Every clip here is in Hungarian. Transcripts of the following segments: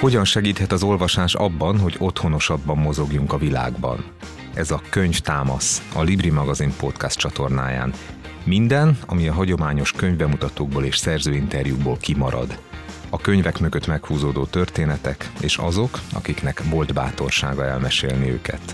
Hogyan segíthet az olvasás abban, hogy otthonosabban mozogjunk a világban? Ez a Könyv Támasz, a Libri magazin podcast csatornáján. Minden, ami a hagyományos könyvbemutatókból és szerzőinterjúkból kimarad. A könyvek mögött meghúzódó történetek, és azok, akiknek volt bátorsága elmesélni őket.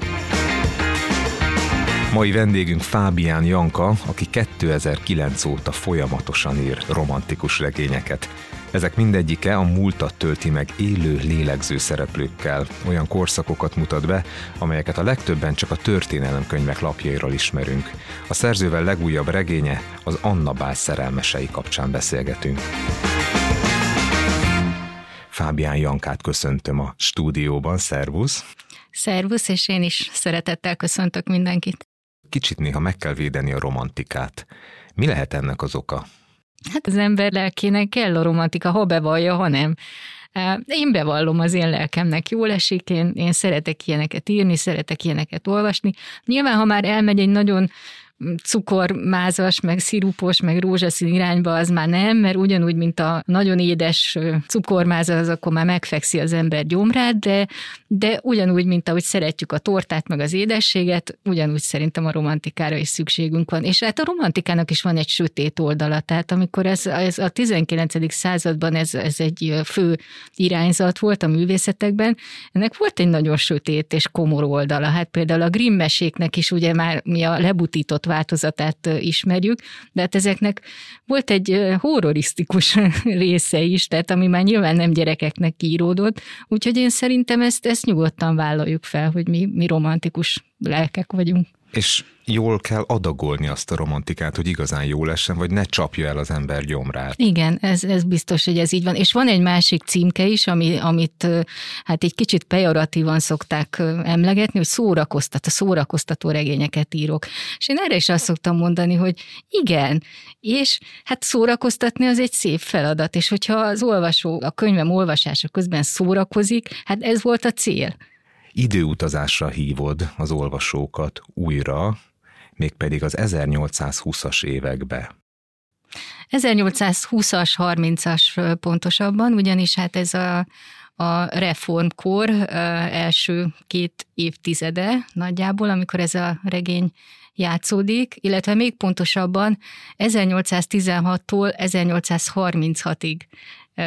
Mai vendégünk Fábián Janka, aki 2009 óta folyamatosan ír romantikus regényeket. Ezek mindegyike a múltat tölti meg élő, lélegző szereplőkkel. Olyan korszakokat mutat be, amelyeket a legtöbben csak a történelemkönyvek lapjairól ismerünk. A szerzővel legújabb regénye az Anna Bál szerelmesei kapcsán beszélgetünk. Fábián Jankát köszöntöm a stúdióban, szervusz! Szervusz, és én is szeretettel köszöntök mindenkit. Kicsit néha meg kell védeni a romantikát. Mi lehet ennek az oka? Hát az ember lelkének kell a romantika, ha bevallja, ha nem. Én bevallom az én lelkemnek, jól esik, én, én szeretek ilyeneket írni, szeretek ilyeneket olvasni. Nyilván, ha már elmegy egy nagyon cukormázas, meg szirupos, meg rózsaszín irányba az már nem, mert ugyanúgy, mint a nagyon édes cukormáza, az akkor már megfekszi az ember gyomrát, de, de ugyanúgy, mint ahogy szeretjük a tortát, meg az édességet, ugyanúgy szerintem a romantikára is szükségünk van. És hát a romantikának is van egy sötét oldala, tehát amikor ez, ez a 19. században ez, ez egy fő irányzat volt a művészetekben, ennek volt egy nagyon sötét és komor oldala. Hát például a Grimm meséknek is ugye már mi a lebutított változatát ismerjük, de hát ezeknek volt egy horrorisztikus része is, tehát ami már nyilván nem gyerekeknek íródott, úgyhogy én szerintem ezt, ezt nyugodtan vállaljuk fel, hogy mi, mi romantikus lelkek vagyunk. És jól kell adagolni azt a romantikát, hogy igazán jó lessen, vagy ne csapja el az ember gyomrát. Igen, ez, ez biztos, hogy ez így van. És van egy másik címke is, ami, amit hát egy kicsit pejoratívan szokták emlegetni, hogy szórakoztat, a szórakoztató regényeket írok. És én erre is azt szoktam mondani, hogy igen, és hát szórakoztatni az egy szép feladat, és hogyha az olvasó a könyvem olvasása közben szórakozik, hát ez volt a cél időutazásra hívod az olvasókat újra, mégpedig az 1820-as évekbe. 1820-as, 30-as pontosabban, ugyanis hát ez a, a reformkor első két évtizede nagyjából, amikor ez a regény játszódik, illetve még pontosabban 1816-tól 1836-ig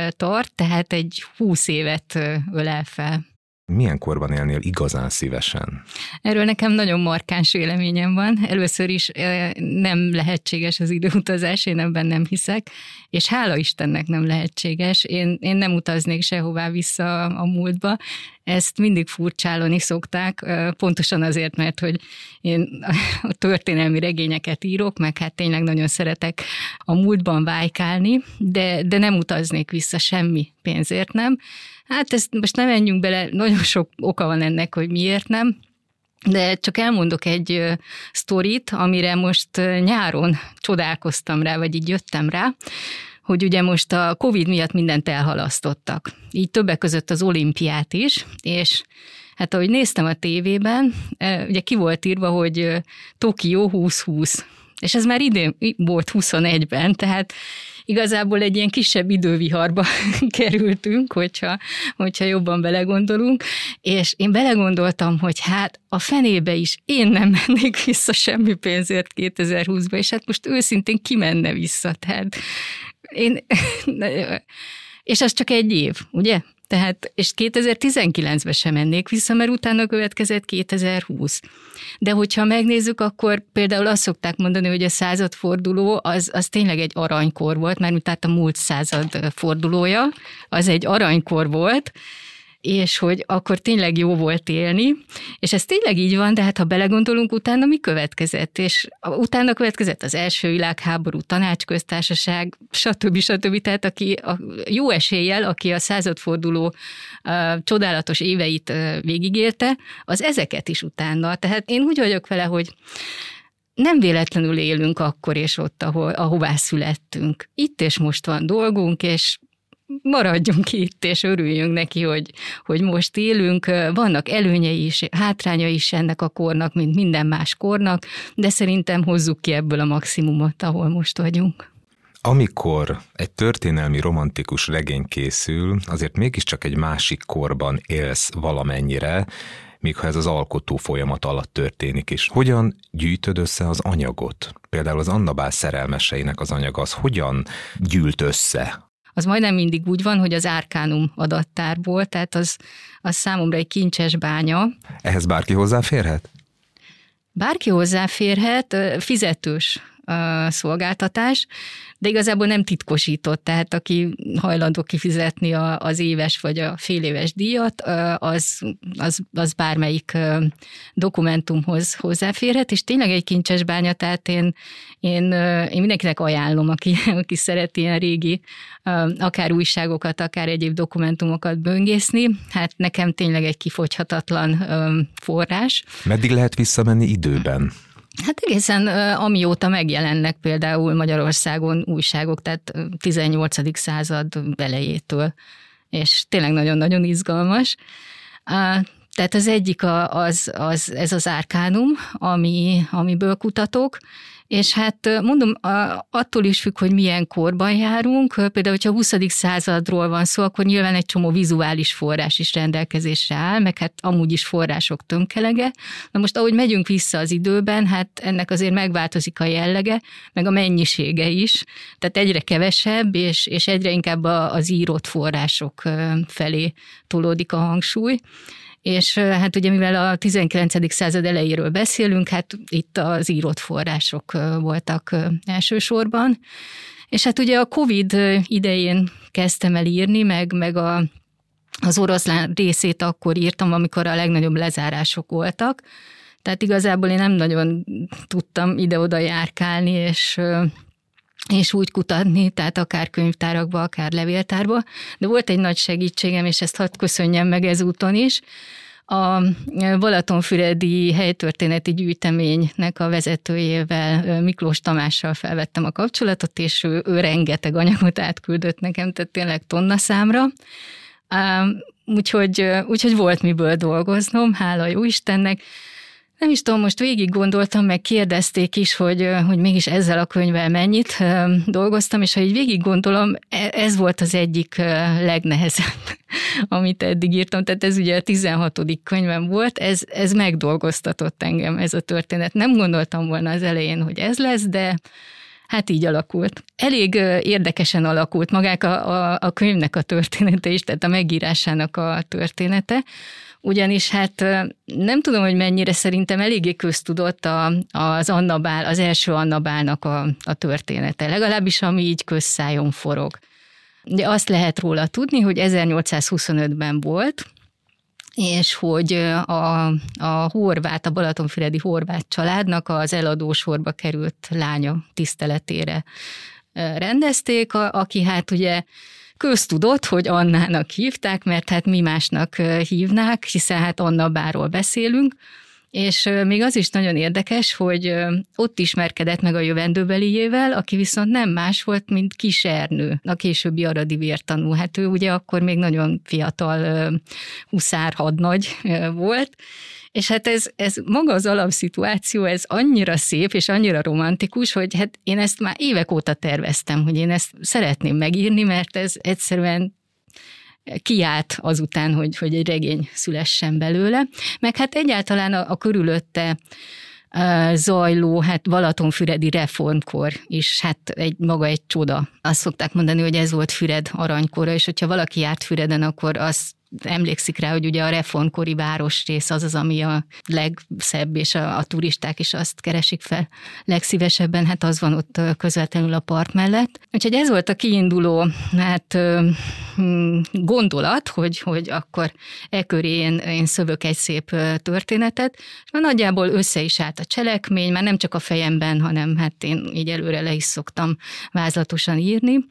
tart, tehát egy 20 évet ölel fel milyen korban élnél igazán szívesen? Erről nekem nagyon markáns véleményem van. Először is nem lehetséges az időutazás, én ebben nem hiszek, és hála Istennek nem lehetséges. Én, én nem utaznék sehová vissza a múltba. Ezt mindig furcsálni szokták, pontosan azért, mert hogy én a történelmi regényeket írok, meg hát tényleg nagyon szeretek a múltban vájkálni, de, de nem utaznék vissza semmi pénzért nem. Hát ezt most nem menjünk bele, nagyon sok oka van ennek, hogy miért nem. De csak elmondok egy sztorit, amire most nyáron csodálkoztam rá, vagy így jöttem rá, hogy ugye most a Covid miatt mindent elhalasztottak. Így többek között az olimpiát is, és hát ahogy néztem a tévében, ugye ki volt írva, hogy Tokió 2020, és ez már idén volt 21-ben, tehát igazából egy ilyen kisebb időviharba kerültünk, hogyha, hogyha jobban belegondolunk, és én belegondoltam, hogy hát a fenébe is én nem mennék vissza semmi pénzért 2020-ba, és hát most őszintén kimenne vissza, tehát én, és az csak egy év, ugye? Tehát, és 2019-ben sem mennék vissza, mert utána következett 2020. De hogyha megnézzük, akkor például azt szokták mondani, hogy a századforduló az, az tényleg egy aranykor volt, mert tehát a múlt század fordulója, az egy aranykor volt, és hogy akkor tényleg jó volt élni, és ez tényleg így van, de hát ha belegondolunk, utána mi következett, és utána következett az első világháború, tanácsköztársaság, stb. stb. Tehát aki a jó eséllyel, aki a századforduló a csodálatos éveit végigélte, az ezeket is utána. Tehát én úgy vagyok vele, hogy nem véletlenül élünk akkor és ott, ahol, ahová születtünk. Itt és most van dolgunk, és maradjunk itt, és örüljünk neki, hogy, hogy most élünk. Vannak előnyei is, hátrányai is ennek a kornak, mint minden más kornak, de szerintem hozzuk ki ebből a maximumot, ahol most vagyunk. amikor egy történelmi romantikus regény készül, azért mégiscsak egy másik korban élsz valamennyire, míg ha ez az alkotó folyamat alatt történik is. Hogyan gyűjtöd össze az anyagot? Például az Annabál szerelmeseinek az anyag az hogyan gyűlt össze? Az majdnem mindig úgy van, hogy az Árkánum adattárból, tehát az, az számomra egy kincses bánya. Ehhez bárki hozzáférhet? Bárki hozzáférhet, fizetős szolgáltatás, de igazából nem titkosított, tehát aki hajlandó kifizetni a, az éves vagy a fél éves díjat, az, az, az bármelyik dokumentumhoz hozzáférhet, és tényleg egy kincses bánya, tehát én, én, én mindenkinek ajánlom, aki, aki szereti ilyen régi, akár újságokat, akár egyéb dokumentumokat böngészni, hát nekem tényleg egy kifogyhatatlan forrás. Meddig lehet visszamenni időben? Hát egészen amióta megjelennek például Magyarországon újságok, tehát 18. század elejétől, és tényleg nagyon-nagyon izgalmas. Tehát az egyik az, az ez az árkánum, ami, amiből kutatok, és hát mondom, attól is függ, hogy milyen korban járunk. Például, hogyha a 20. századról van szó, akkor nyilván egy csomó vizuális forrás is rendelkezésre áll, meg hát amúgy is források tönkelege. Na most, ahogy megyünk vissza az időben, hát ennek azért megváltozik a jellege, meg a mennyisége is. Tehát egyre kevesebb, és, és egyre inkább az írott források felé tolódik a hangsúly és hát ugye mivel a 19. század elejéről beszélünk, hát itt az írott források voltak elsősorban, és hát ugye a Covid idején kezdtem el írni, meg, meg a, az oroszlán részét akkor írtam, amikor a legnagyobb lezárások voltak, tehát igazából én nem nagyon tudtam ide-oda járkálni, és és úgy kutatni, tehát akár könyvtárakba, akár levéltárba, de volt egy nagy segítségem, és ezt hadd köszönjem meg ezúton is, a Balatonfüredi helytörténeti gyűjteménynek a vezetőjével, Miklós Tamással felvettem a kapcsolatot, és ő, ő rengeteg anyagot átküldött nekem, tehát tényleg tonna számra. Úgyhogy, úgyhogy volt miből dolgoznom, hála jó Istennek. Nem is tudom, most végig gondoltam, meg kérdezték is, hogy, hogy mégis ezzel a könyvvel mennyit dolgoztam, és ha így végig gondolom, e, ez volt az egyik legnehezebb, amit eddig írtam. Tehát ez ugye a 16. könyvem volt, ez, ez megdolgoztatott engem, ez a történet. Nem gondoltam volna az elején, hogy ez lesz, de Hát így alakult. Elég érdekesen alakult magák a, a, a könyvnek a története is, tehát a megírásának a története ugyanis hát nem tudom, hogy mennyire szerintem eléggé köztudott a, az Annabál, az első Annabálnak a, a története, legalábbis ami így közszájon forog. De azt lehet róla tudni, hogy 1825-ben volt, és hogy a, a horvát, a Balatonfüredi horvát családnak az eladósorba került lánya tiszteletére rendezték, aki hát ugye Köztudott, hogy Annának hívták, mert hát mi másnak hívnák, hiszen hát Anna báról beszélünk, és még az is nagyon érdekes, hogy ott ismerkedett meg a jövendőbeliével, aki viszont nem más volt, mint Kis Ernő, a későbbi aradi vértanú. Hát ő ugye akkor még nagyon fiatal huszár hadnagy volt, és hát ez, ez maga az alapszituáció, ez annyira szép és annyira romantikus, hogy hát én ezt már évek óta terveztem, hogy én ezt szeretném megírni, mert ez egyszerűen kiállt azután, hogy, hogy egy regény szülessen belőle. Meg hát egyáltalán a, a körülötte zajló, hát Balatonfüredi reformkor is, hát egy maga egy csoda. Azt szokták mondani, hogy ez volt Füred aranykora, és hogyha valaki járt Füreden, akkor azt emlékszik rá, hogy ugye a reformkori városrész az az, ami a legszebb, és a, a turisták is azt keresik fel legszívesebben, hát az van ott közvetlenül a park mellett. Úgyhogy ez volt a kiinduló hát, hm, gondolat, hogy, hogy akkor e köré én, én szövök egy szép történetet, és nagyjából össze is állt a cselekmény, már nem csak a fejemben, hanem hát én így előre le is szoktam vázlatosan írni,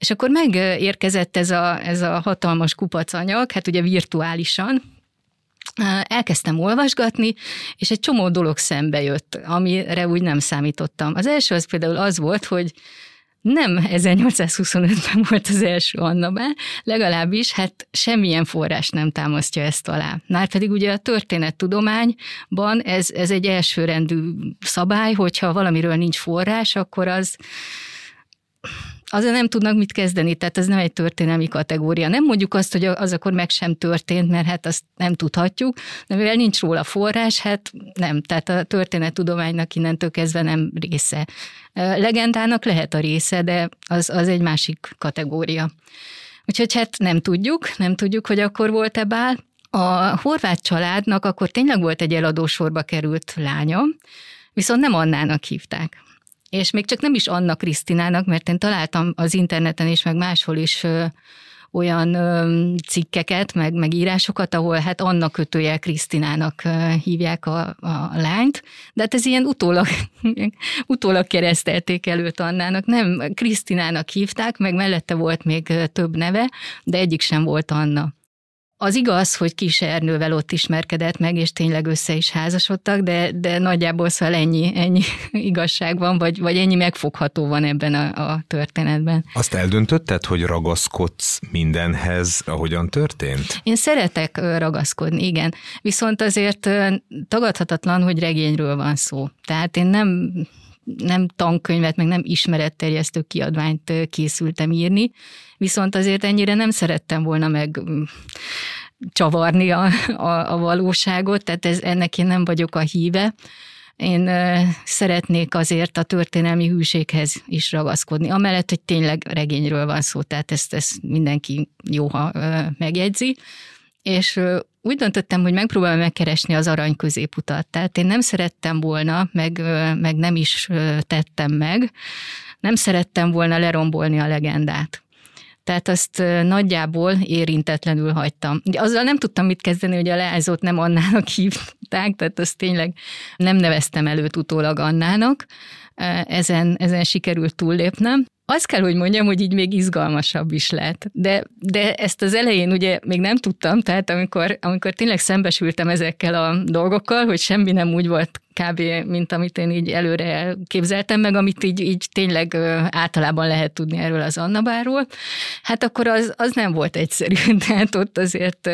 és akkor megérkezett ez a, ez a hatalmas kupacanyag, hát ugye virtuálisan, elkezdtem olvasgatni, és egy csomó dolog szembe jött, amire úgy nem számítottam. Az első az például az volt, hogy nem 1825-ben volt az első Annabel, legalábbis hát semmilyen forrás nem támasztja ezt alá. pedig ugye a történettudományban ez, ez egy elsőrendű szabály, hogyha valamiről nincs forrás, akkor az azzal nem tudnak mit kezdeni, tehát ez nem egy történelmi kategória. Nem mondjuk azt, hogy az akkor meg sem történt, mert hát azt nem tudhatjuk, de mivel nincs róla forrás, hát nem, tehát a történettudománynak innentől kezdve nem része. Legendának lehet a része, de az, az egy másik kategória. Úgyhogy hát nem tudjuk, nem tudjuk, hogy akkor volt-e bál. A horvát családnak akkor tényleg volt egy eladósorba került lánya, viszont nem Annának hívták. És még csak nem is Anna Krisztinának, mert én találtam az interneten is, meg máshol is olyan cikkeket, meg, meg írásokat, ahol hát Anna kötője Krisztinának hívják a, a lányt, de hát ez ilyen utólag, utólag keresztelték előtt Annának, nem Krisztinának hívták, meg mellette volt még több neve, de egyik sem volt Anna. Az igaz, hogy kis Ernővel ott ismerkedett meg, és tényleg össze is házasodtak, de, de nagyjából szóval ennyi, ennyi igazság van, vagy, vagy ennyi megfogható van ebben a, a történetben. Azt eldöntötted, hogy ragaszkodsz mindenhez, ahogyan történt? Én szeretek ragaszkodni, igen. Viszont azért tagadhatatlan, hogy regényről van szó. Tehát én nem nem tankönyvet, meg nem ismeretterjesztő kiadványt készültem írni, viszont azért ennyire nem szerettem volna meg mm, csavarni a, a, a valóságot, tehát ez, ennek én nem vagyok a híve. Én szeretnék azért a történelmi hűséghez is ragaszkodni, amellett, hogy tényleg regényről van szó, tehát ezt, ezt mindenki jó, ha megjegyzi és úgy döntöttem, hogy megpróbálom megkeresni az arany középutat. Tehát én nem szerettem volna, meg, meg nem is tettem meg, nem szerettem volna lerombolni a legendát. Tehát azt nagyjából érintetlenül hagytam. Azzal nem tudtam mit kezdeni, hogy a leányzót nem Annának hívták, tehát azt tényleg nem neveztem előtt utólag Annának. Ezen, ezen sikerült túllépnem. Azt kell, hogy mondjam, hogy így még izgalmasabb is lett. De, de ezt az elején ugye még nem tudtam, tehát amikor, amikor tényleg szembesültem ezekkel a dolgokkal, hogy semmi nem úgy volt kb. mint amit én így előre képzeltem meg, amit így, így tényleg általában lehet tudni erről az Annabáról, hát akkor az, az nem volt egyszerű, tehát ott azért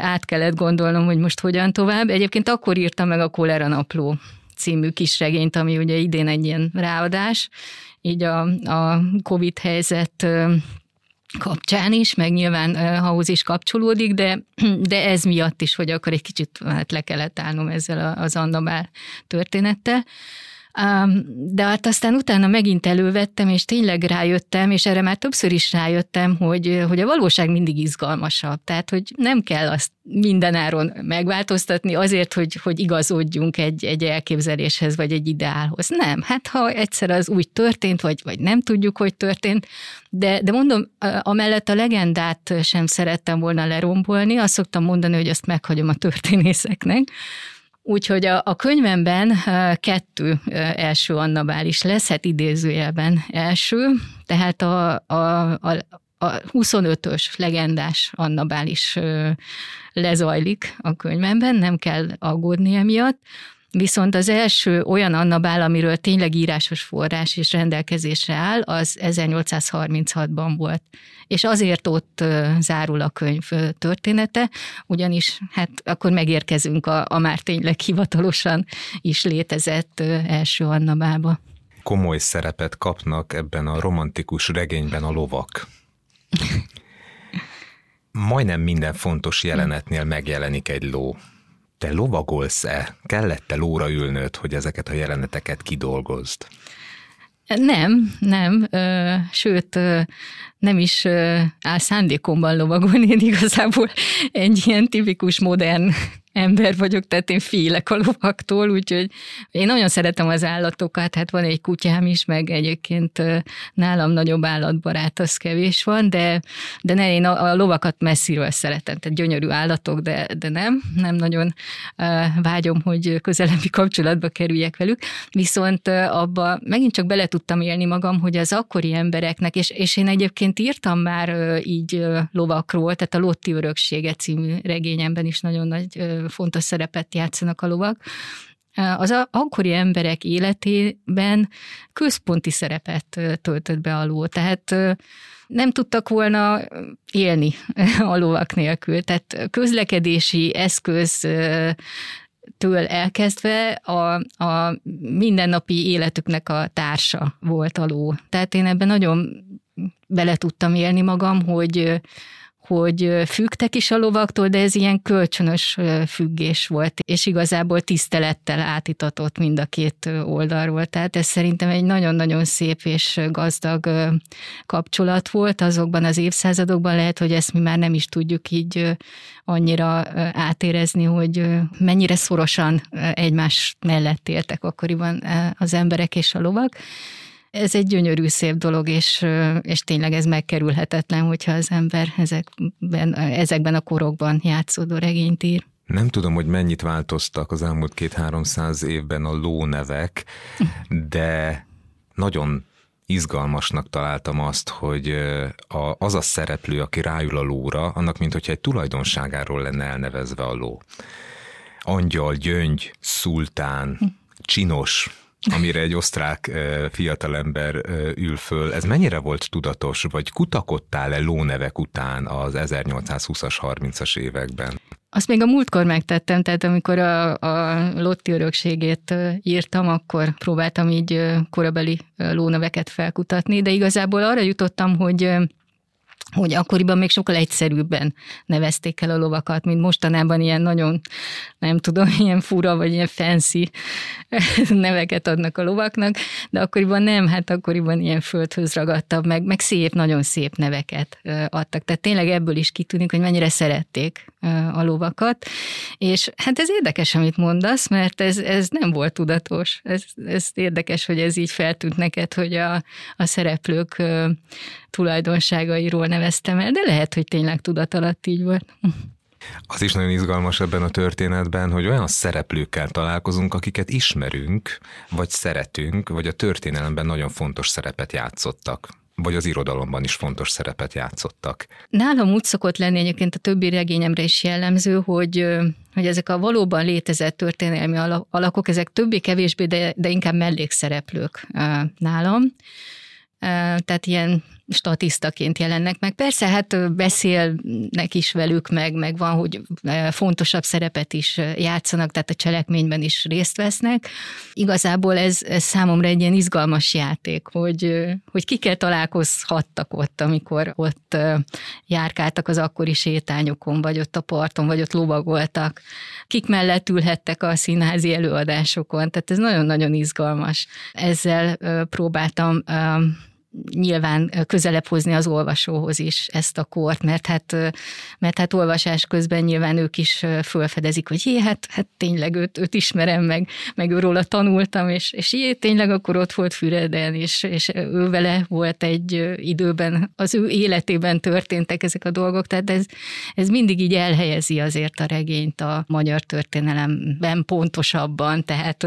át kellett gondolnom, hogy most hogyan tovább. Egyébként akkor írtam meg a Kolera Napló című kisregényt, ami ugye idén egy ilyen ráadás, így a, a COVID helyzet kapcsán is, meg nyilván ahhoz is kapcsolódik, de, de ez miatt is, hogy akkor egy kicsit hát le kellett állnom ezzel az Andabál történettel. De hát aztán utána megint elővettem, és tényleg rájöttem, és erre már többször is rájöttem, hogy, hogy a valóság mindig izgalmasabb. Tehát, hogy nem kell azt mindenáron megváltoztatni azért, hogy, hogy igazodjunk egy, egy elképzeléshez, vagy egy ideálhoz. Nem, hát ha egyszer az úgy történt, vagy, vagy nem tudjuk, hogy történt, de, de mondom, amellett a legendát sem szerettem volna lerombolni, azt szoktam mondani, hogy azt meghagyom a történészeknek, Úgyhogy a, a könyvemben kettő első Annabál is lesz, hát idézőjelben első, tehát a, a, a, a 25-ös legendás Annabál is lezajlik a könyvemben, nem kell aggódni emiatt. Viszont az első olyan Annabál, amiről tényleg írásos forrás és rendelkezésre áll, az 1836-ban volt. És azért ott zárul a könyv története, ugyanis hát akkor megérkezünk a, a már tényleg hivatalosan is létezett első Annabába. Komoly szerepet kapnak ebben a romantikus regényben a lovak. Majdnem minden fontos jelenetnél megjelenik egy ló te lovagolsz-e? Kellett-e lóra ülnöd, hogy ezeket a jeleneteket kidolgozd? Nem, nem, sőt, nem is áll szándékomban lovagolni, én igazából egy ilyen tipikus modern ember vagyok, tehát én félek a lovaktól, úgyhogy én nagyon szeretem az állatokat, hát van egy kutyám is, meg egyébként nálam nagyobb állatbarát, az kevés van, de, de ne, én a, a lovakat messziről szeretem, tehát gyönyörű állatok, de, de nem, nem nagyon vágyom, hogy közelebbi kapcsolatba kerüljek velük, viszont abba megint csak bele tudtam élni magam, hogy az akkori embereknek, és, és én egyébként írtam már így lovakról, tehát a Lotti Öröksége című regényemben is nagyon nagy fontos szerepet játszanak a lovak, az akkori emberek életében központi szerepet töltött be a ló. Tehát nem tudtak volna élni a lovak nélkül. Tehát közlekedési eszköz től elkezdve a, a mindennapi életüknek a társa volt a ló. Tehát én ebben nagyon bele tudtam élni magam, hogy, hogy fügtek is a lovaktól, de ez ilyen kölcsönös függés volt, és igazából tisztelettel átitatott mind a két oldalról. Tehát ez szerintem egy nagyon-nagyon szép és gazdag kapcsolat volt azokban az évszázadokban, lehet, hogy ezt mi már nem is tudjuk így annyira átérezni, hogy mennyire szorosan egymás mellett éltek akkoriban az emberek és a lovak. Ez egy gyönyörű, szép dolog, és, és tényleg ez megkerülhetetlen, hogyha az ember ezekben, ezekben a korokban játszódó regényt ír. Nem tudom, hogy mennyit változtak az elmúlt két-háromszáz évben a lónevek, de nagyon izgalmasnak találtam azt, hogy az a szereplő, aki ráül a lóra, annak mint hogyha egy tulajdonságáról lenne elnevezve a ló. Angyal, gyöngy, szultán, csinos, amire egy osztrák fiatalember ül föl. Ez mennyire volt tudatos, vagy kutakodtál-e lónevek után az 1820-as, 30-as években? Azt még a múltkor megtettem, tehát amikor a, a Lotti örökségét írtam, akkor próbáltam így korabeli lóneveket felkutatni, de igazából arra jutottam, hogy hogy akkoriban még sokkal egyszerűbben nevezték el a lovakat, mint mostanában ilyen nagyon, nem tudom, ilyen fura vagy ilyen fancy neveket adnak a lovaknak, de akkoriban nem, hát akkoriban ilyen földhöz ragadtabb, meg, meg szép, nagyon szép neveket adtak. Tehát tényleg ebből is kitűnik, hogy mennyire szerették a lovakat, és hát ez érdekes, amit mondasz, mert ez, ez nem volt tudatos. Ez, ez érdekes, hogy ez így feltűnt neked, hogy a, a szereplők tulajdonságairól neveztem el, de lehet, hogy tényleg tudat alatt így volt. Az is nagyon izgalmas ebben a történetben, hogy olyan szereplőkkel találkozunk, akiket ismerünk, vagy szeretünk, vagy a történelemben nagyon fontos szerepet játszottak vagy az irodalomban is fontos szerepet játszottak. Nálam úgy szokott lenni egyébként a többi regényemre is jellemző, hogy, hogy ezek a valóban létezett történelmi alakok, ezek többé-kevésbé, de, de inkább mellékszereplők nálam. Tehát ilyen statisztaként jelennek meg. Persze, hát beszélnek is velük, meg, meg van, hogy fontosabb szerepet is játszanak, tehát a cselekményben is részt vesznek. Igazából ez, ez számomra egy ilyen izgalmas játék, hogy, hogy kikkel találkozhattak ott, amikor ott járkáltak az akkori sétányokon, vagy ott a parton, vagy ott lovagoltak. Kik mellett ülhettek a színházi előadásokon, tehát ez nagyon-nagyon izgalmas. Ezzel próbáltam nyilván közelebb hozni az olvasóhoz is ezt a kort, mert hát, mert hát olvasás közben nyilván ők is fölfedezik, hogy jé, hát, hát tényleg őt, őt ismerem, meg, meg őróla tanultam, és, és jé, tényleg akkor ott volt Füreden, és, és ő vele volt egy időben, az ő életében történtek ezek a dolgok, tehát ez, ez mindig így elhelyezi azért a regényt a magyar történelemben pontosabban, tehát,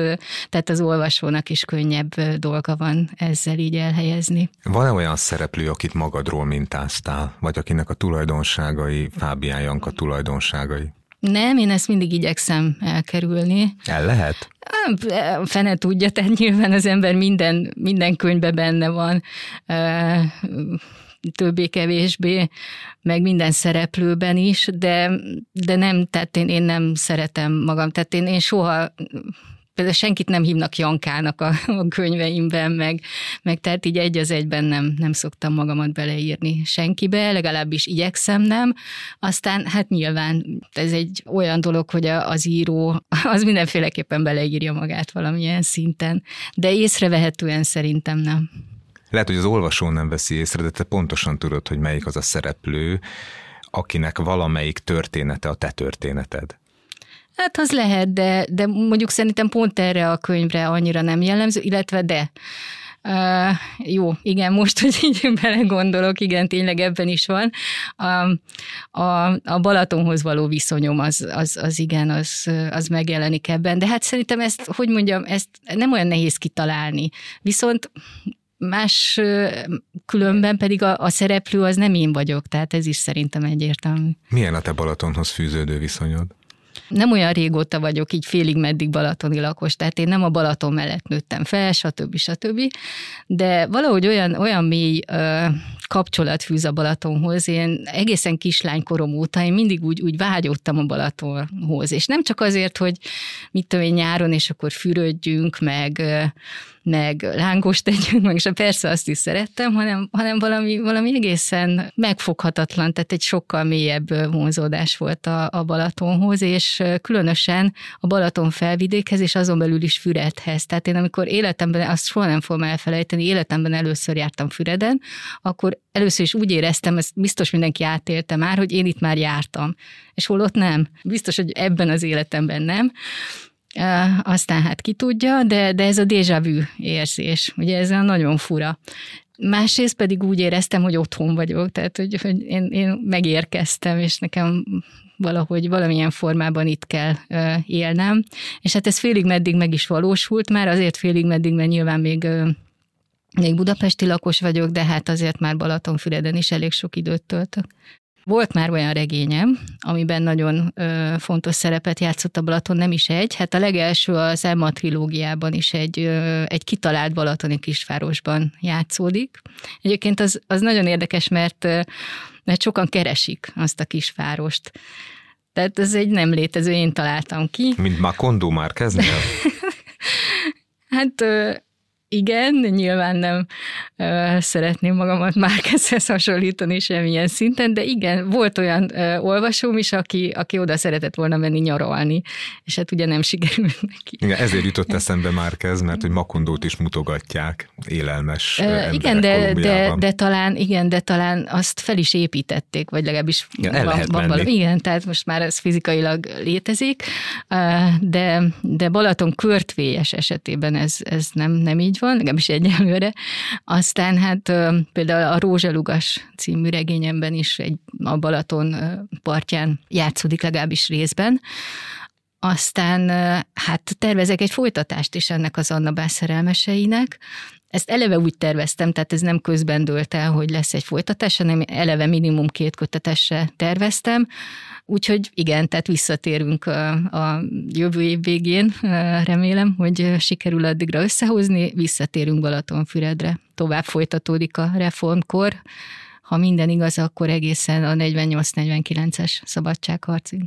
tehát az olvasónak is könnyebb dolga van ezzel így elhelyezni. Van-e olyan szereplő, akit magadról mintáztál, vagy akinek a tulajdonságai Fábián Janka tulajdonságai? Nem, én ezt mindig igyekszem elkerülni. El lehet? Fene tudja, tehát nyilván az ember minden, minden könyvben benne van, többé-kevésbé, meg minden szereplőben is, de, de nem, tehát én, én nem szeretem magam, tehát én, én soha például senkit nem hívnak Jankának a, a könyveimben, meg, meg tehát így egy az egyben nem, nem szoktam magamat beleírni senkibe, legalábbis igyekszem nem. Aztán hát nyilván ez egy olyan dolog, hogy az író az mindenféleképpen beleírja magát valamilyen szinten, de észrevehetően szerintem nem. Lehet, hogy az olvasó nem veszi észre, de te pontosan tudod, hogy melyik az a szereplő, akinek valamelyik története a te történeted. Hát az lehet, de, de mondjuk szerintem pont erre a könyvre annyira nem jellemző, illetve de. Uh, jó, igen, most, hogy így belegondolok, igen, tényleg ebben is van. A, a, a Balatonhoz való viszonyom az, az, az igen, az, az megjelenik ebben, de hát szerintem ezt, hogy mondjam, ezt nem olyan nehéz kitalálni. Viszont más különben pedig a, a szereplő az nem én vagyok, tehát ez is szerintem egyértelmű. Milyen a te Balatonhoz fűződő viszonyod? Nem olyan régóta vagyok így félig meddig balatoni lakos, tehát én nem a Balaton mellett nőttem fel, stb. stb. De valahogy olyan, olyan mély ö, kapcsolat fűz a Balatonhoz. Én egészen kislánykorom óta én mindig úgy, úgy vágyottam a Balatonhoz. És nem csak azért, hogy mit tudom én nyáron, és akkor fürödjünk, meg meg lángos tegyünk, meg és persze azt is szerettem, hanem, hanem valami, valami egészen megfoghatatlan, tehát egy sokkal mélyebb vonzódás volt a, a Balatonhoz, és különösen a Balaton felvidékhez, és azon belül is Füredhez. Tehát én amikor életemben, azt soha nem fogom elfelejteni, életemben először jártam Füreden, akkor először is úgy éreztem, ezt biztos mindenki átélte már, hogy én itt már jártam, és hol ott nem. Biztos, hogy ebben az életemben nem aztán hát ki tudja, de, de ez a déjà vu érzés, ugye ez nagyon fura. Másrészt pedig úgy éreztem, hogy otthon vagyok, tehát hogy, hogy én, én megérkeztem, és nekem valahogy valamilyen formában itt kell élnem. És hát ez félig meddig meg is valósult már, azért félig meddig, mert nyilván még még budapesti lakos vagyok, de hát azért már Balatonfüreden is elég sok időt töltök. Volt már olyan regényem, amiben nagyon ö, fontos szerepet játszott a Balaton, nem is egy. Hát a legelső az Emma trilógiában is egy, ö, egy kitalált balatoni kisvárosban játszódik. Egyébként az, az nagyon érdekes, mert, mert sokan keresik azt a kisvárost. Tehát ez egy nem létező, én találtam ki. Mint Makondo már kezdnél? hát igen, nyilván nem ö, szeretném magamat Márkezhez hasonlítani semmilyen szinten, de igen, volt olyan ö, olvasóm is, aki, aki oda szeretett volna menni nyaralni, és hát ugye nem sikerült neki. Igen, ezért jutott eszembe Márkez, mert hogy Makondót is mutogatják, élelmes ö, Igen, de, de, de, talán, igen, de talán azt fel is építették, vagy legalábbis igen, el van, lehet van valami. Igen, tehát most már ez fizikailag létezik, de, de Balaton körtvélyes esetében ez, ez nem, nem így van, legalábbis egyelőre. Aztán hát például a Rózsalugas című regényemben is egy, a Balaton partján játszódik legalábbis részben. Aztán hát tervezek egy folytatást is ennek az Anna Bász szerelmeseinek, ezt eleve úgy terveztem, tehát ez nem közben dőlt el, hogy lesz egy folytatás, hanem eleve minimum két kötetesre terveztem. Úgyhogy igen, tehát visszatérünk a, a jövő év végén, remélem, hogy sikerül addigra összehozni, visszatérünk Balatonfüredre. Tovább folytatódik a reformkor, ha minden igaz, akkor egészen a 48-49-es szabadságharcig.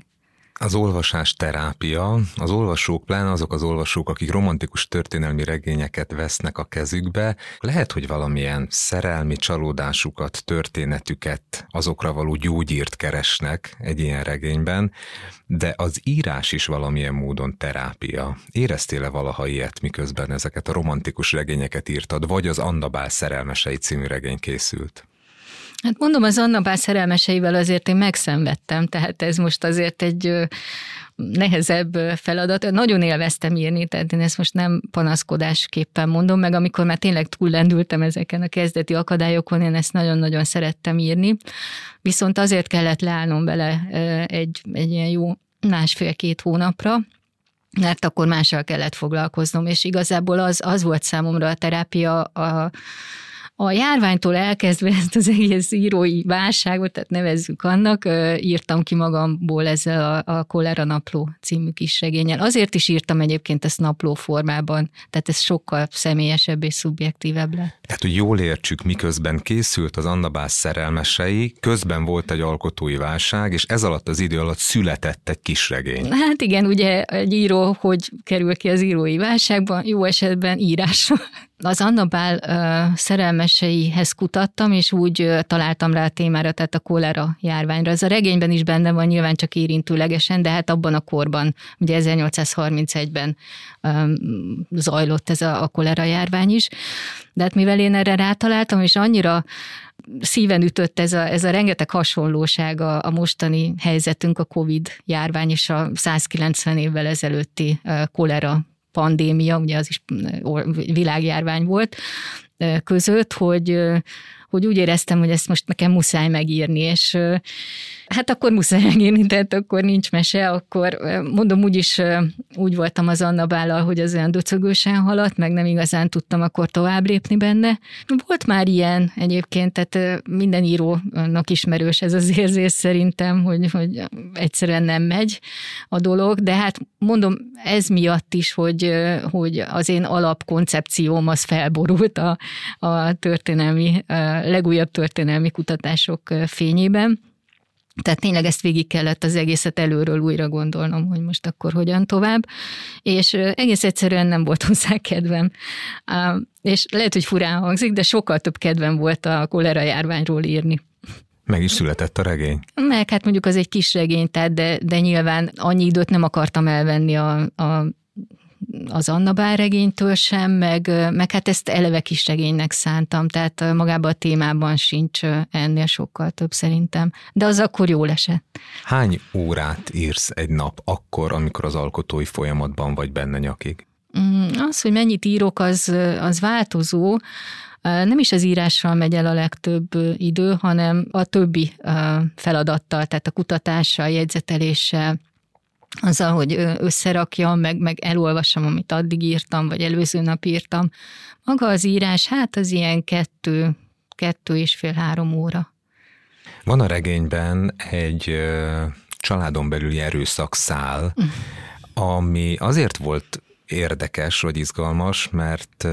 Az olvasás terápia, az olvasók, pláne azok az olvasók, akik romantikus történelmi regényeket vesznek a kezükbe, lehet, hogy valamilyen szerelmi csalódásukat, történetüket, azokra való gyógyírt keresnek egy ilyen regényben, de az írás is valamilyen módon terápia. Éreztél-e valaha ilyet, miközben ezeket a romantikus regényeket írtad, vagy az Andabál szerelmesei című regény készült? Hát mondom, az Anna Bál szerelmeseivel azért én megszenvedtem, tehát ez most azért egy nehezebb feladat. Nagyon élveztem írni, tehát én ezt most nem panaszkodásképpen mondom, meg amikor már tényleg túllendültem ezeken a kezdeti akadályokon, én ezt nagyon-nagyon szerettem írni. Viszont azért kellett leállnom bele egy, egy ilyen jó másfél-két hónapra, mert akkor mással kellett foglalkoznom, és igazából az, az volt számomra a terápia, a, a járványtól elkezdve ezt az egész írói válságot, tehát nevezzük annak, írtam ki magamból ezzel a, a Kolera Napló című kis regényel. Azért is írtam egyébként ezt napló formában, tehát ez sokkal személyesebb és szubjektívebb lett. Tehát, hogy jól értsük, miközben készült az Annabász szerelmesei, közben volt egy alkotói válság, és ez alatt az idő alatt született egy kis regény. Hát igen, ugye egy író, hogy kerül ki az írói válságban, jó esetben írásra az Anna Bál uh, szerelmeseihez kutattam, és úgy találtam rá a témára, tehát a kolera járványra. Ez a regényben is benne van, nyilván csak érintőlegesen, de hát abban a korban, ugye 1831-ben um, zajlott ez a, a kolera járvány is. De hát mivel én erre rátaláltam, és annyira szíven ütött ez a, ez a rengeteg hasonlóság a, a mostani helyzetünk, a Covid járvány és a 190 évvel ezelőtti kolera pandémia, ugye az is világjárvány volt, között, hogy, hogy úgy éreztem, hogy ezt most nekem muszáj megírni, és hát akkor muszáj megírni, tehát akkor nincs mese, akkor mondom, úgyis úgy voltam az Anna Bállal, hogy az olyan döcögősen haladt, meg nem igazán tudtam akkor tovább lépni benne. Volt már ilyen egyébként, tehát minden írónak ismerős ez az érzés szerintem, hogy, hogy egyszerűen nem megy a dolog, de hát mondom, ez miatt is, hogy, hogy az én alapkoncepcióm az felborult a, a történelmi, legújabb történelmi kutatások fényében. Tehát tényleg ezt végig kellett az egészet előről újra gondolnom, hogy most akkor hogyan tovább, és egész egyszerűen nem volt hozzá kedvem. És lehet, hogy furán hangzik, de sokkal több kedvem volt a kolera járványról írni. Meg is született a regény. Meg hát mondjuk az egy kis regény, tehát de, de nyilván annyi időt nem akartam elvenni a, a az Anna Bár regénytől sem, meg, meg hát ezt eleve kis regénynek szántam, tehát magában a témában sincs ennél sokkal több szerintem. De az akkor jól esett. Hány órát írsz egy nap akkor, amikor az alkotói folyamatban vagy benne nyakig? Mm, az, hogy mennyit írok, az, az változó. Nem is az írással megy el a legtöbb idő, hanem a többi feladattal, tehát a kutatással, jegyzeteléssel, azzal, hogy összerakjam, meg, meg elolvassam, amit addig írtam, vagy előző nap írtam. Maga az írás, hát az ilyen kettő, kettő és fél-három óra. Van a regényben egy családon belüli erőszakszál, mm. ami azért volt érdekes vagy izgalmas, mert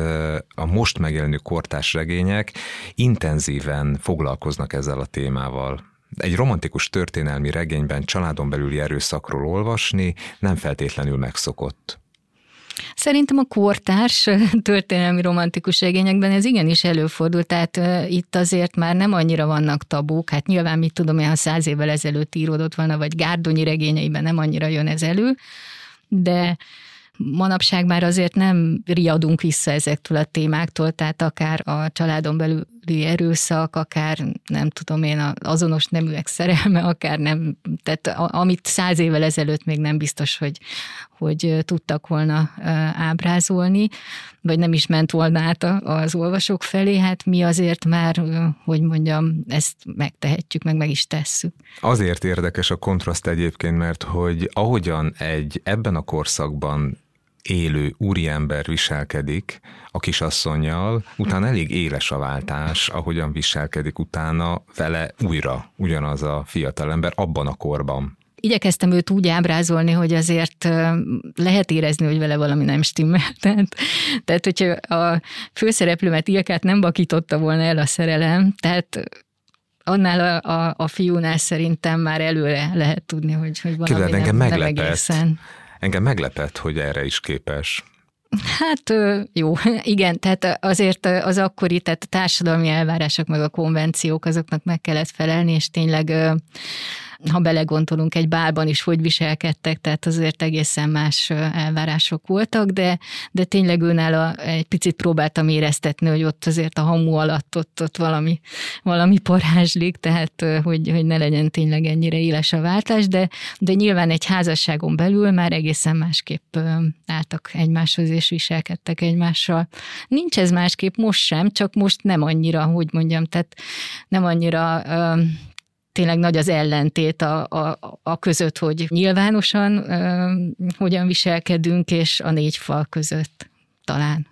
a most megjelenő kortás regények intenzíven foglalkoznak ezzel a témával egy romantikus történelmi regényben családon belüli erőszakról olvasni nem feltétlenül megszokott. Szerintem a kortárs történelmi romantikus regényekben ez igenis előfordul, tehát itt azért már nem annyira vannak tabuk, hát nyilván mit tudom én, ha száz évvel ezelőtt íródott volna, vagy Gárdonyi regényeiben nem annyira jön ez elő, de manapság már azért nem riadunk vissza ezektől a témáktól, tehát akár a családon belüli erőszak, akár nem tudom én, azonos neműek szerelme, akár nem, tehát amit száz évvel ezelőtt még nem biztos, hogy, hogy tudtak volna ábrázolni, vagy nem is ment volna át az olvasók felé, hát mi azért már, hogy mondjam, ezt megtehetjük, meg meg is tesszük. Azért érdekes a kontraszt egyébként, mert hogy ahogyan egy ebben a korszakban élő úriember viselkedik a kisasszonyjal, utána elég éles a váltás, ahogyan viselkedik utána vele újra ugyanaz a fiatalember abban a korban. Igyekeztem őt úgy ábrázolni, hogy azért lehet érezni, hogy vele valami nem stimmel. Tehát, tehát hogyha a főszereplőmet Ilkát nem bakította volna el a szerelem, tehát annál a, a, a fiúnál szerintem már előre lehet tudni, hogy, hogy valami Képzeld, nem, engem meglepett. nem egészen. Engem meglepett, hogy erre is képes. Hát jó, igen, tehát azért az akkori, tehát a társadalmi elvárások meg a konvenciók, azoknak meg kellett felelni, és tényleg ha belegondolunk, egy bálban is hogy viselkedtek, tehát azért egészen más elvárások voltak, de, de tényleg őnál egy picit próbáltam éreztetni, hogy ott azért a hamu alatt ott, ott valami, valami parázslik, tehát hogy, hogy ne legyen tényleg ennyire éles a váltás, de, de nyilván egy házasságon belül már egészen másképp álltak egymáshoz és viselkedtek egymással. Nincs ez másképp most sem, csak most nem annyira, hogy mondjam, tehát nem annyira tényleg nagy az ellentét a, a, a között, hogy nyilvánosan ö, hogyan viselkedünk, és a négy fal között talán.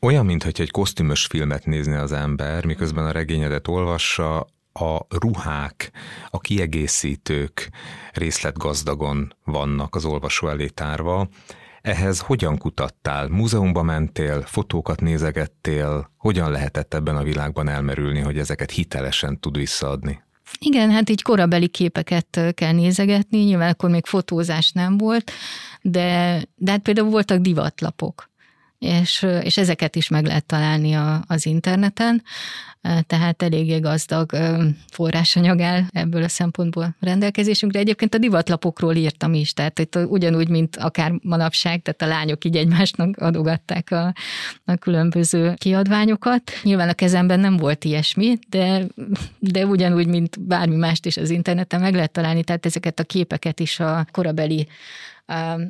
Olyan, mintha egy kosztümös filmet nézne az ember, miközben a regényedet olvassa, a ruhák, a kiegészítők részletgazdagon vannak az olvasó elé tárva. Ehhez hogyan kutattál? Múzeumba mentél, fotókat nézegettél? Hogyan lehetett ebben a világban elmerülni, hogy ezeket hitelesen tud visszaadni? Igen, hát így korabeli képeket kell nézegetni, nyilván akkor még fotózás nem volt, de, de hát például voltak divatlapok, és, és ezeket is meg lehet találni a, az interneten tehát eléggé gazdag forrásanyag áll ebből a szempontból rendelkezésünkre. Egyébként a divatlapokról írtam is, tehát itt ugyanúgy, mint akár manapság, tehát a lányok így egymásnak adogatták a, a különböző kiadványokat. Nyilván a kezemben nem volt ilyesmi, de, de ugyanúgy, mint bármi mást is az interneten meg lehet találni, tehát ezeket a képeket is a korabeli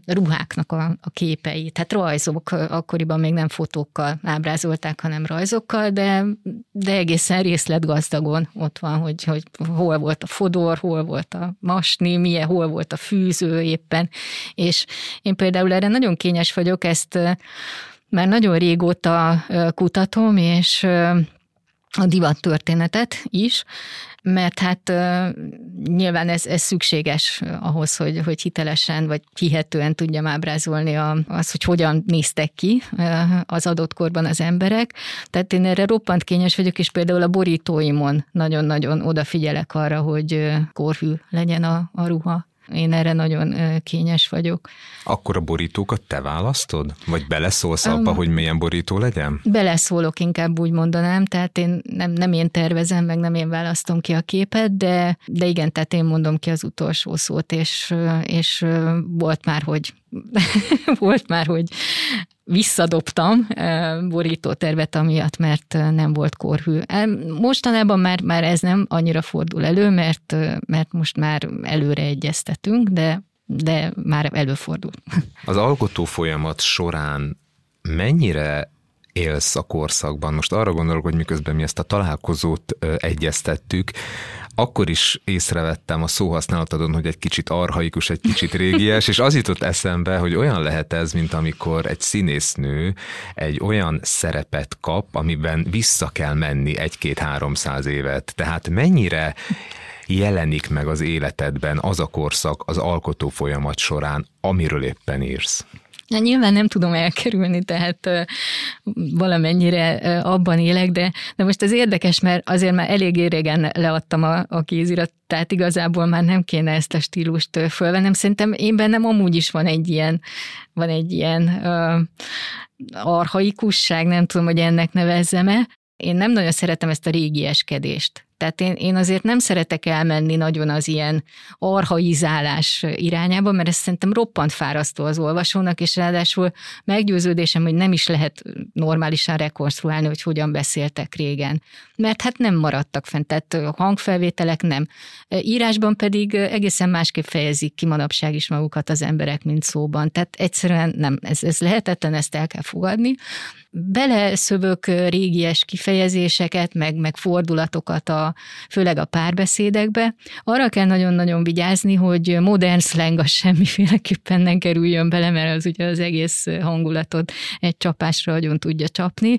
ruháknak a, a képei, tehát rajzok, akkoriban még nem fotókkal ábrázolták, hanem rajzokkal, de, de egészen részletgazdagon ott van, hogy, hogy hol volt a fodor, hol volt a masni, milyen, hol volt a fűző éppen, és én például erre nagyon kényes vagyok, ezt már nagyon régóta kutatom, és a divattörténetet is, mert hát nyilván ez, ez szükséges ahhoz, hogy, hogy hitelesen vagy hihetően tudjam ábrázolni a, az, hogy hogyan néztek ki az adott korban az emberek. Tehát én erre roppant kényes vagyok, és például a borítóimon nagyon-nagyon odafigyelek arra, hogy korhű legyen a, a ruha. Én erre nagyon kényes vagyok. Akkor a borítókat te választod? Vagy beleszólsz abba, um, hogy milyen borító legyen? Beleszólok, inkább úgy mondanám, tehát én nem, nem én tervezem, meg nem én választom ki a képet, de, de igen, tehát én mondom ki az utolsó szót, és, és volt már, hogy volt már, hogy visszadobtam borítótervet amiatt, mert nem volt korhű. Mostanában már, már ez nem annyira fordul elő, mert, mert most már előre egyeztetünk, de, de már előfordul. Az alkotó folyamat során mennyire élsz a korszakban? Most arra gondolok, hogy miközben mi ezt a találkozót egyeztettük, akkor is észrevettem a szóhasználatodon, hogy egy kicsit arhaikus, egy kicsit régies, és az jutott eszembe, hogy olyan lehet ez, mint amikor egy színésznő egy olyan szerepet kap, amiben vissza kell menni egy-két-háromszáz évet. Tehát mennyire jelenik meg az életedben az a korszak az alkotó folyamat során, amiről éppen írsz? Na, nyilván nem tudom elkerülni, tehát valamennyire abban élek, de, de most ez érdekes, mert azért már elég régen leadtam a, a kézirat, tehát igazából már nem kéne ezt a stílust fölvennem. Szerintem én bennem amúgy is van egy ilyen, van egy ilyen uh, arhaikusság, nem tudom, hogy ennek nevezzem-e. Én nem nagyon szeretem ezt a régieskedést. Tehát én, én azért nem szeretek elmenni nagyon az ilyen arhaizálás irányába, mert ez szerintem roppant fárasztó az olvasónak, és ráadásul meggyőződésem, hogy nem is lehet normálisan rekonstruálni, hogy hogyan beszéltek régen. Mert hát nem maradtak fent, tehát hangfelvételek nem. Írásban pedig egészen másképp fejezik ki manapság is magukat az emberek, mint szóban. Tehát egyszerűen nem, ez, ez lehetetlen, ezt el kell fogadni. Beleszövök régies kifejezéseket, meg, meg fordulatokat a, főleg a párbeszédekbe. Arra kell nagyon-nagyon vigyázni, hogy modern slang az semmiféleképpen nem kerüljön bele, mert az ugye az egész hangulatot egy csapásra nagyon tudja csapni.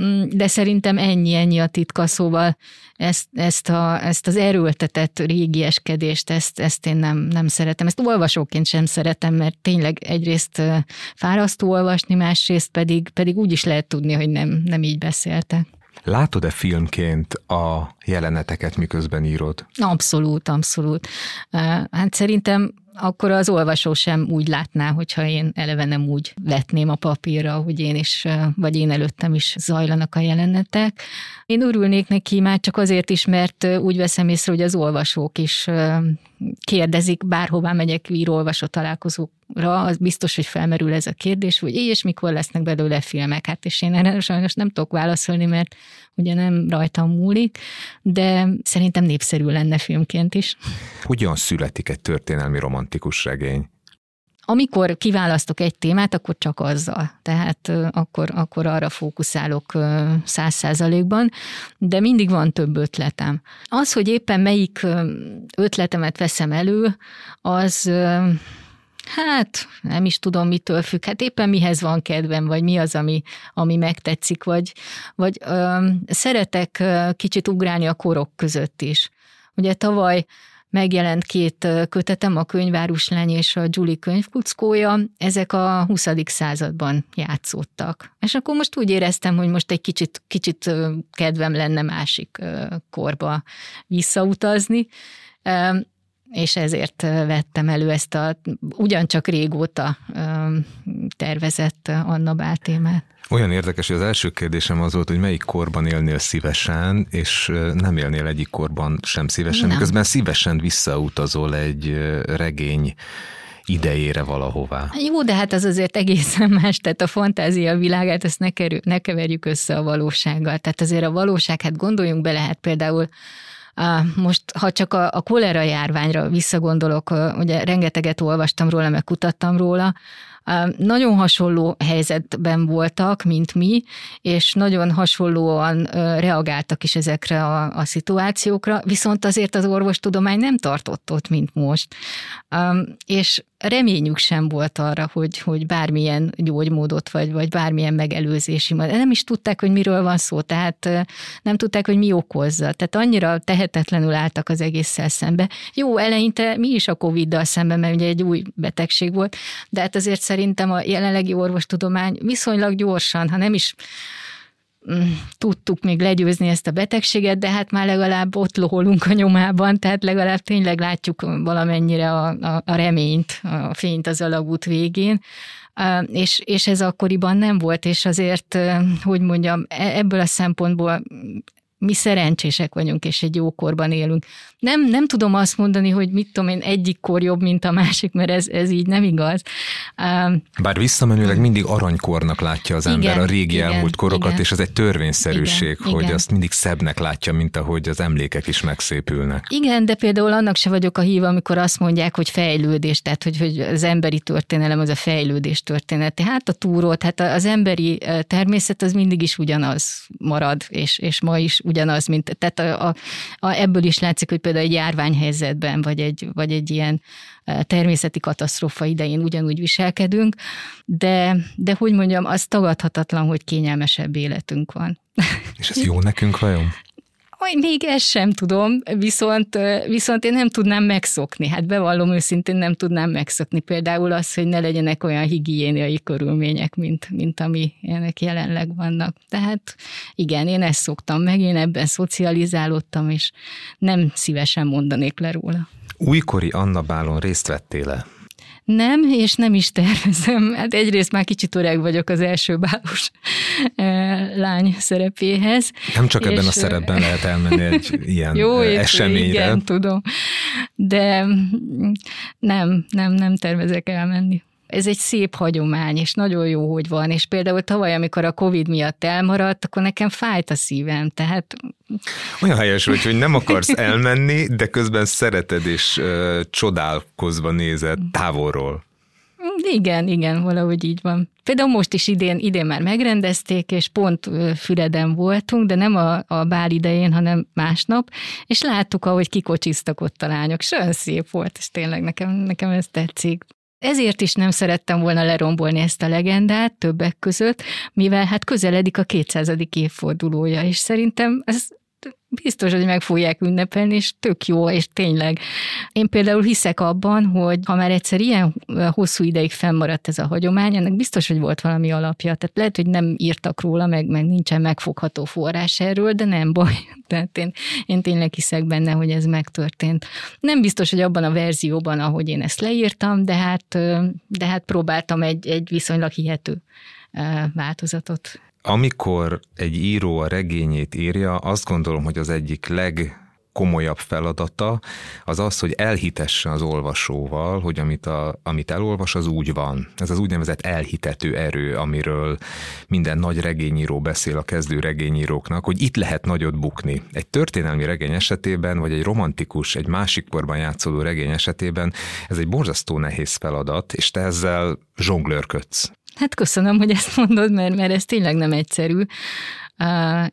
Mm, de szerintem ennyi, ennyi a titka, szóval ezt, ezt, a, ezt az erőltetett régieskedést, ezt, ezt én nem, nem szeretem. Ezt olvasóként sem szeretem, mert tényleg egyrészt fárasztó olvasni, másrészt pedig, pedig úgy is lehet tudni, hogy nem, nem így beszéltek. Látod-e filmként a jeleneteket, miközben írod? Abszolút, abszolút. Hát szerintem akkor az olvasó sem úgy látná, hogyha én eleve nem úgy vetném a papírra, hogy én is, vagy én előttem is zajlanak a jelenetek. Én örülnék neki már csak azért is, mert úgy veszem észre, hogy az olvasók is kérdezik, bárhová megyek író-olvasó találkozókra, az biztos, hogy felmerül ez a kérdés, hogy és mikor lesznek belőle filmek. Hát és én erre sajnos nem tudok válaszolni, mert ugye nem rajtam múlik, de szerintem népszerű lenne filmként is. Hogyan születik egy történelmi romantikus regény? Amikor kiválasztok egy témát, akkor csak azzal. Tehát akkor, akkor arra fókuszálok száz százalékban, de mindig van több ötletem. Az, hogy éppen melyik ötletemet veszem elő, az Hát nem is tudom, mitől függ. Hát éppen mihez van kedvem, vagy mi az, ami, ami megtetszik, vagy, vagy ö, szeretek kicsit ugrálni a korok között is. Ugye tavaly megjelent két kötetem, a Könyváruslány és a Julie könyvkuckója, ezek a 20. században játszódtak. És akkor most úgy éreztem, hogy most egy kicsit, kicsit kedvem lenne másik korba visszautazni, és ezért vettem elő ezt a ugyancsak régóta tervezett Anna Bál témát. Olyan érdekes, hogy az első kérdésem az volt, hogy melyik korban élnél szívesen, és nem élnél egyik korban sem szívesen, nem. miközben szívesen visszautazol egy regény idejére valahová. Jó, de hát az azért egészen más, tehát a fantázia világát, ezt ne, kerül, ne keverjük össze a valósággal. Tehát azért a valóság, hát gondoljunk bele, hát például Most, ha csak a, a kolera járványra visszagondolok, ugye rengeteget olvastam róla, meg kutattam róla, nagyon hasonló helyzetben voltak, mint mi, és nagyon hasonlóan reagáltak is ezekre a, a szituációkra, viszont azért az orvostudomány nem tartott ott, mint most. És reményük sem volt arra, hogy, hogy bármilyen gyógymódot, vagy, vagy bármilyen megelőzési. Nem is tudták, hogy miről van szó, tehát nem tudták, hogy mi okozza. Tehát annyira tehetetlenül álltak az egésszel szembe. Jó, eleinte mi is a Covid-dal szemben, mert ugye egy új betegség volt, de hát azért szerintem a jelenlegi orvostudomány viszonylag gyorsan, ha nem is tudtuk még legyőzni ezt a betegséget, de hát már legalább ott loholunk a nyomában, tehát legalább tényleg látjuk valamennyire a, a, a reményt, a fényt az alagút végén. És, és ez akkoriban nem volt, és azért, hogy mondjam, e, ebből a szempontból mi szerencsések vagyunk, és egy jó korban élünk. Nem, nem tudom azt mondani, hogy mit tudom én, egyik kor jobb, mint a másik, mert ez, ez így nem igaz. Bár visszamenőleg mindig aranykornak látja az ember igen, a régi igen, elmúlt korokat, igen, és ez egy törvényszerűség, igen, hogy igen. azt mindig szebbnek látja, mint ahogy az emlékek is megszépülnek. Igen, de például annak se vagyok a híva, amikor azt mondják, hogy fejlődés, tehát hogy, hogy az emberi történelem az a fejlődés történet. Hát a túrót, hát az emberi természet az mindig is ugyanaz marad, és, és ma is ugyanaz, mint, tehát a, a, a, ebből is látszik, hogy például egy járványhelyzetben, vagy egy, vagy egy ilyen e, természeti katasztrófa idején ugyanúgy viselkedünk, de, de hogy mondjam, az tagadhatatlan, hogy kényelmesebb életünk van. És ez jó nekünk vajon? Aj, még ezt sem tudom, viszont, viszont én nem tudnám megszokni. Hát bevallom őszintén, nem tudnám megszokni. Például az, hogy ne legyenek olyan higiéniai körülmények, mint, mint ami ennek jelenleg vannak. Tehát igen, én ezt szoktam meg, én ebben szocializálódtam, és nem szívesen mondanék le róla. Újkori Anna Bálon részt vettél-e? Nem, és nem is tervezem. Hát egyrészt már kicsit öreg vagyok az első bálos eh, lány szerepéhez. Nem csak ebben a szerepben lehet elmenni egy ilyen jó, eh, eseményre. Igen, tudom. De nem, nem, nem tervezek elmenni ez egy szép hagyomány, és nagyon jó, hogy van. És például tavaly, amikor a Covid miatt elmaradt, akkor nekem fájt a szívem, tehát... Olyan helyes vagy, hogy nem akarsz elmenni, de közben szereted és uh, csodálkozva nézed távolról. Igen, igen, valahogy így van. Például most is idén, idén már megrendezték, és pont Füreden voltunk, de nem a, a bál idején, hanem másnap, és láttuk, ahogy kikocsiztak ott a lányok. Sőn szép volt, és tényleg nekem, nekem ez tetszik. Ezért is nem szerettem volna lerombolni ezt a legendát többek között, mivel hát közeledik a 200. évfordulója, és szerintem ez biztos, hogy meg fogják ünnepelni, és tök jó, és tényleg. Én például hiszek abban, hogy ha már egyszer ilyen hosszú ideig fennmaradt ez a hagyomány, ennek biztos, hogy volt valami alapja. Tehát lehet, hogy nem írtak róla, meg, meg nincsen megfogható forrás erről, de nem baj. Tehát én, én tényleg hiszek benne, hogy ez megtörtént. Nem biztos, hogy abban a verzióban, ahogy én ezt leírtam, de hát, de hát próbáltam egy, egy viszonylag hihető változatot amikor egy író a regényét írja, azt gondolom, hogy az egyik leg komolyabb feladata az az, hogy elhitesse az olvasóval, hogy amit, a, amit elolvas, az úgy van. Ez az úgynevezett elhitető erő, amiről minden nagy regényíró beszél a kezdő regényíróknak, hogy itt lehet nagyot bukni. Egy történelmi regény esetében, vagy egy romantikus, egy másik korban játszódó regény esetében ez egy borzasztó nehéz feladat, és te ezzel zsonglőrködsz. Hát köszönöm, hogy ezt mondod, mert, mert ez tényleg nem egyszerű,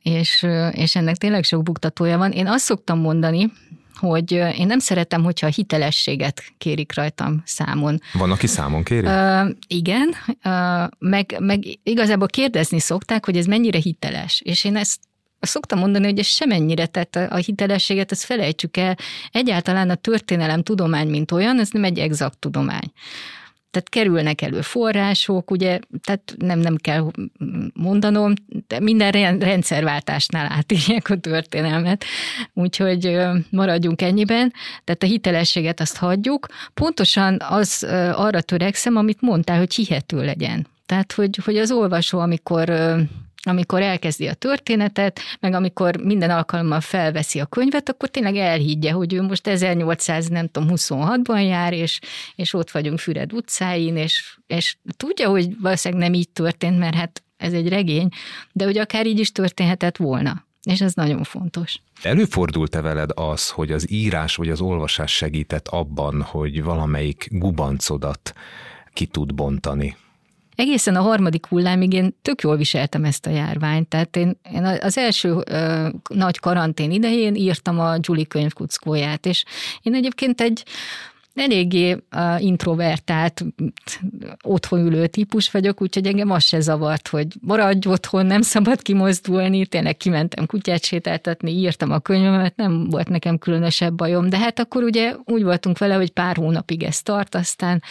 és, és ennek tényleg sok buktatója van. Én azt szoktam mondani, hogy én nem szeretem, hogyha a hitelességet kérik rajtam számon. Van, aki számon kéri? Uh, igen, uh, meg, meg igazából kérdezni szokták, hogy ez mennyire hiteles, és én ezt szoktam mondani, hogy ez semennyire, tehát a hitelességet, ezt felejtsük el. Egyáltalán a történelem tudomány, mint olyan, ez nem egy exakt tudomány tehát kerülnek elő források, ugye, tehát nem, nem kell mondanom, de minden rendszerváltásnál átírják a történelmet, úgyhogy maradjunk ennyiben, tehát a hitelességet azt hagyjuk. Pontosan az arra törekszem, amit mondtál, hogy hihető legyen. Tehát, hogy, hogy az olvasó, amikor amikor elkezdi a történetet, meg amikor minden alkalommal felveszi a könyvet, akkor tényleg elhiggye, hogy ő most 1800, nem tudom, 26-ban jár, és, és ott vagyunk Füred utcáin, és, és tudja, hogy valószínűleg nem így történt, mert hát ez egy regény, de hogy akár így is történhetett volna. És ez nagyon fontos. Előfordult-e veled az, hogy az írás vagy az olvasás segített abban, hogy valamelyik gubancodat ki tud bontani? Egészen a harmadik hullámig én tök jól viseltem ezt a járványt. Tehát én, én az első ö, nagy karantén idején írtam a Julie könyvkuckóját, és én egyébként egy eléggé introvertált, otthon ülő típus vagyok, úgyhogy engem az se zavart, hogy maradj otthon, nem szabad kimozdulni, tényleg kimentem kutyát sétáltatni, írtam a könyvemet, nem volt nekem különösebb bajom, de hát akkor ugye úgy voltunk vele, hogy pár hónapig ez tart, aztán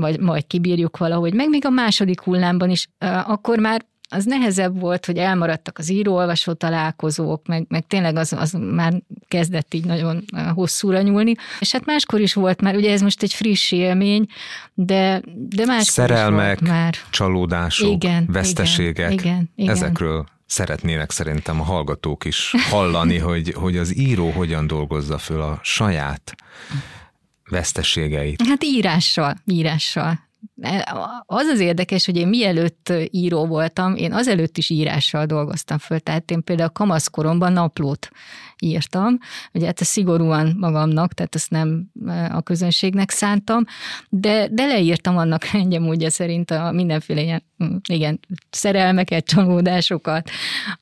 vagy majd kibírjuk valahogy. Meg még a második hullámban is, akkor már az nehezebb volt, hogy elmaradtak az író-olvasó találkozók, meg, meg tényleg az, az már kezdett így nagyon hosszúra nyúlni. És hát máskor is volt már, ugye ez most egy friss élmény, de, de máskor Szerelmek, is már. csalódások, igen, veszteségek, igen, igen, igen. ezekről szeretnének szerintem a hallgatók is hallani, hogy, hogy az író hogyan dolgozza föl a saját veszteségeit. Hát írással, írással. Az az érdekes, hogy én mielőtt író voltam, én azelőtt is írással dolgoztam föl. Tehát én például kamaszkoromban naplót írtam. Ugye hát ezt szigorúan magamnak, tehát ezt nem e, a közönségnek szántam, de, de leírtam annak rendje módja szerint a mindenféle ilyen, mm, igen, szerelmeket, csalódásokat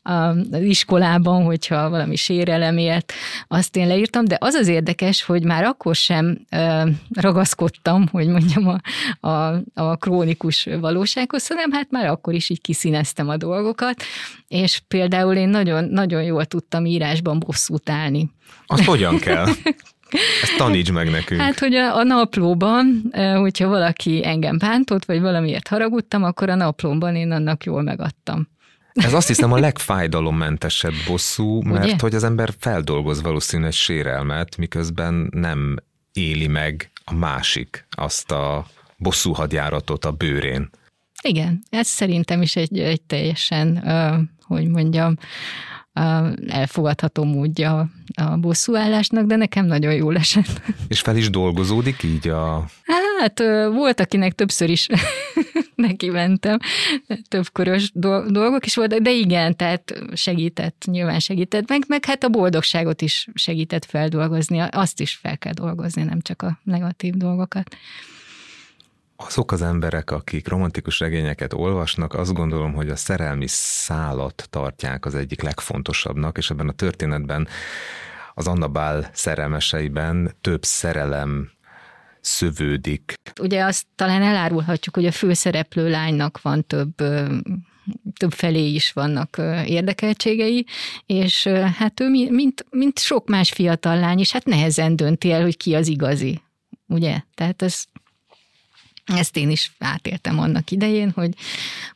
az iskolában, hogyha valami sérelem élt, azt én leírtam, de az az érdekes, hogy már akkor sem e, ragaszkodtam, hogy mondjam a, a, a krónikus valósághoz, hanem hát már akkor is így kiszíneztem a dolgokat, és például én nagyon, nagyon jól tudtam írásban bosszút állni. Azt hogyan kell? Ezt taníts meg nekünk. Hát, hogy a, a naplóban, hogyha valaki engem bántott, vagy valamiért haragudtam, akkor a naplóban én annak jól megadtam. Ez azt hiszem a legfájdalommentesebb bosszú, mert Ugye? hogy az ember feldolgoz valószínűleg sérelmet, miközben nem éli meg a másik azt a bosszú hadjáratot a bőrén. Igen, ez szerintem is egy, egy teljesen, hogy mondjam, elfogadható módja a bosszúállásnak, de nekem nagyon jól esett. És fel is dolgozódik így a... Hát volt, akinek többször is neki mentem, többkörös dolgok is voltak, de igen, tehát segített, nyilván segített, meg, meg hát a boldogságot is segített feldolgozni, azt is fel kell dolgozni, nem csak a negatív dolgokat azok az emberek, akik romantikus regényeket olvasnak, azt gondolom, hogy a szerelmi szálat tartják az egyik legfontosabbnak, és ebben a történetben az Annabál szerelmeseiben több szerelem szövődik. Ugye azt talán elárulhatjuk, hogy a főszereplő lánynak van több több felé is vannak érdekeltségei, és hát ő, mint, mint sok más fiatal lány is, hát nehezen dönti el, hogy ki az igazi. Ugye? Tehát ez ezt én is átéltem annak idején, hogy,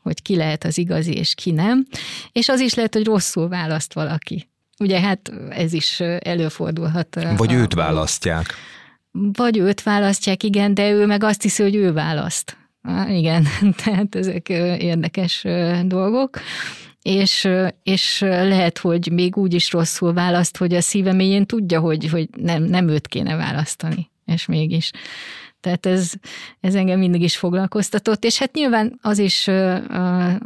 hogy ki lehet az igazi és ki nem. És az is lehet, hogy rosszul választ valaki. Ugye hát ez is előfordulhat. Vagy a, őt választják. Vagy őt választják, igen, de ő meg azt hiszi, hogy ő választ. Há, igen, tehát ezek érdekes dolgok és, és lehet, hogy még úgy is rosszul választ, hogy a szíve mélyén tudja, hogy, hogy nem, nem őt kéne választani, és mégis. Tehát ez, ez engem mindig is foglalkoztatott, és hát nyilván az is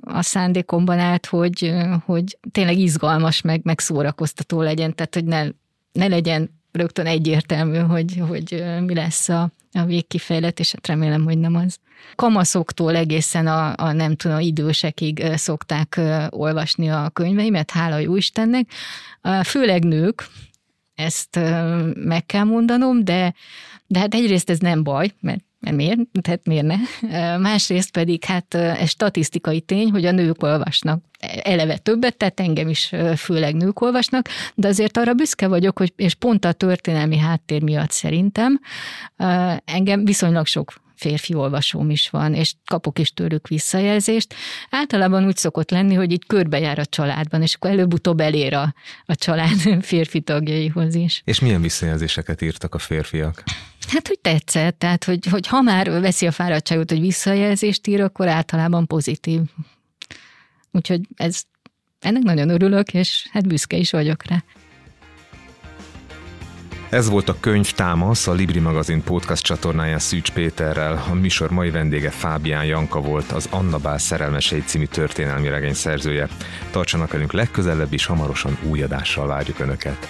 a szándékomban állt, hogy, hogy tényleg izgalmas, meg, meg szórakoztató legyen, tehát hogy ne, ne legyen rögtön egyértelmű, hogy, hogy mi lesz a, a végkifejlet, és hát remélem, hogy nem az. Kamaszoktól egészen a, a nem tudom, idősekig szokták olvasni a könyveimet, hála jó Istennek. Főleg nők, ezt meg kell mondanom, de de hát egyrészt ez nem baj, mert mert miért? Tehát miért ne? Másrészt pedig hát ez statisztikai tény, hogy a nők olvasnak eleve többet, tehát engem is főleg nők olvasnak, de azért arra büszke vagyok, hogy és pont a történelmi háttér miatt szerintem engem viszonylag sok férfi olvasóm is van, és kapok is tőlük visszajelzést. Általában úgy szokott lenni, hogy így körbejár a családban, és akkor előbb-utóbb elér a, a család férfi tagjaihoz is. És milyen visszajelzéseket írtak a férfiak? Hát, hogy tetszett, tehát, hogy, hogy ha már veszi a fáradtságot, hogy visszajelzést ír, akkor általában pozitív. Úgyhogy ez, ennek nagyon örülök, és hát büszke is vagyok rá. Ez volt a könyv Támasz, a Libri magazin podcast csatornáján Szűcs Péterrel. A műsor mai vendége Fábián Janka volt, az Anna Bál szerelmesei című történelmi regény szerzője. Tartsanak velünk legközelebb is, hamarosan új adással várjuk Önöket.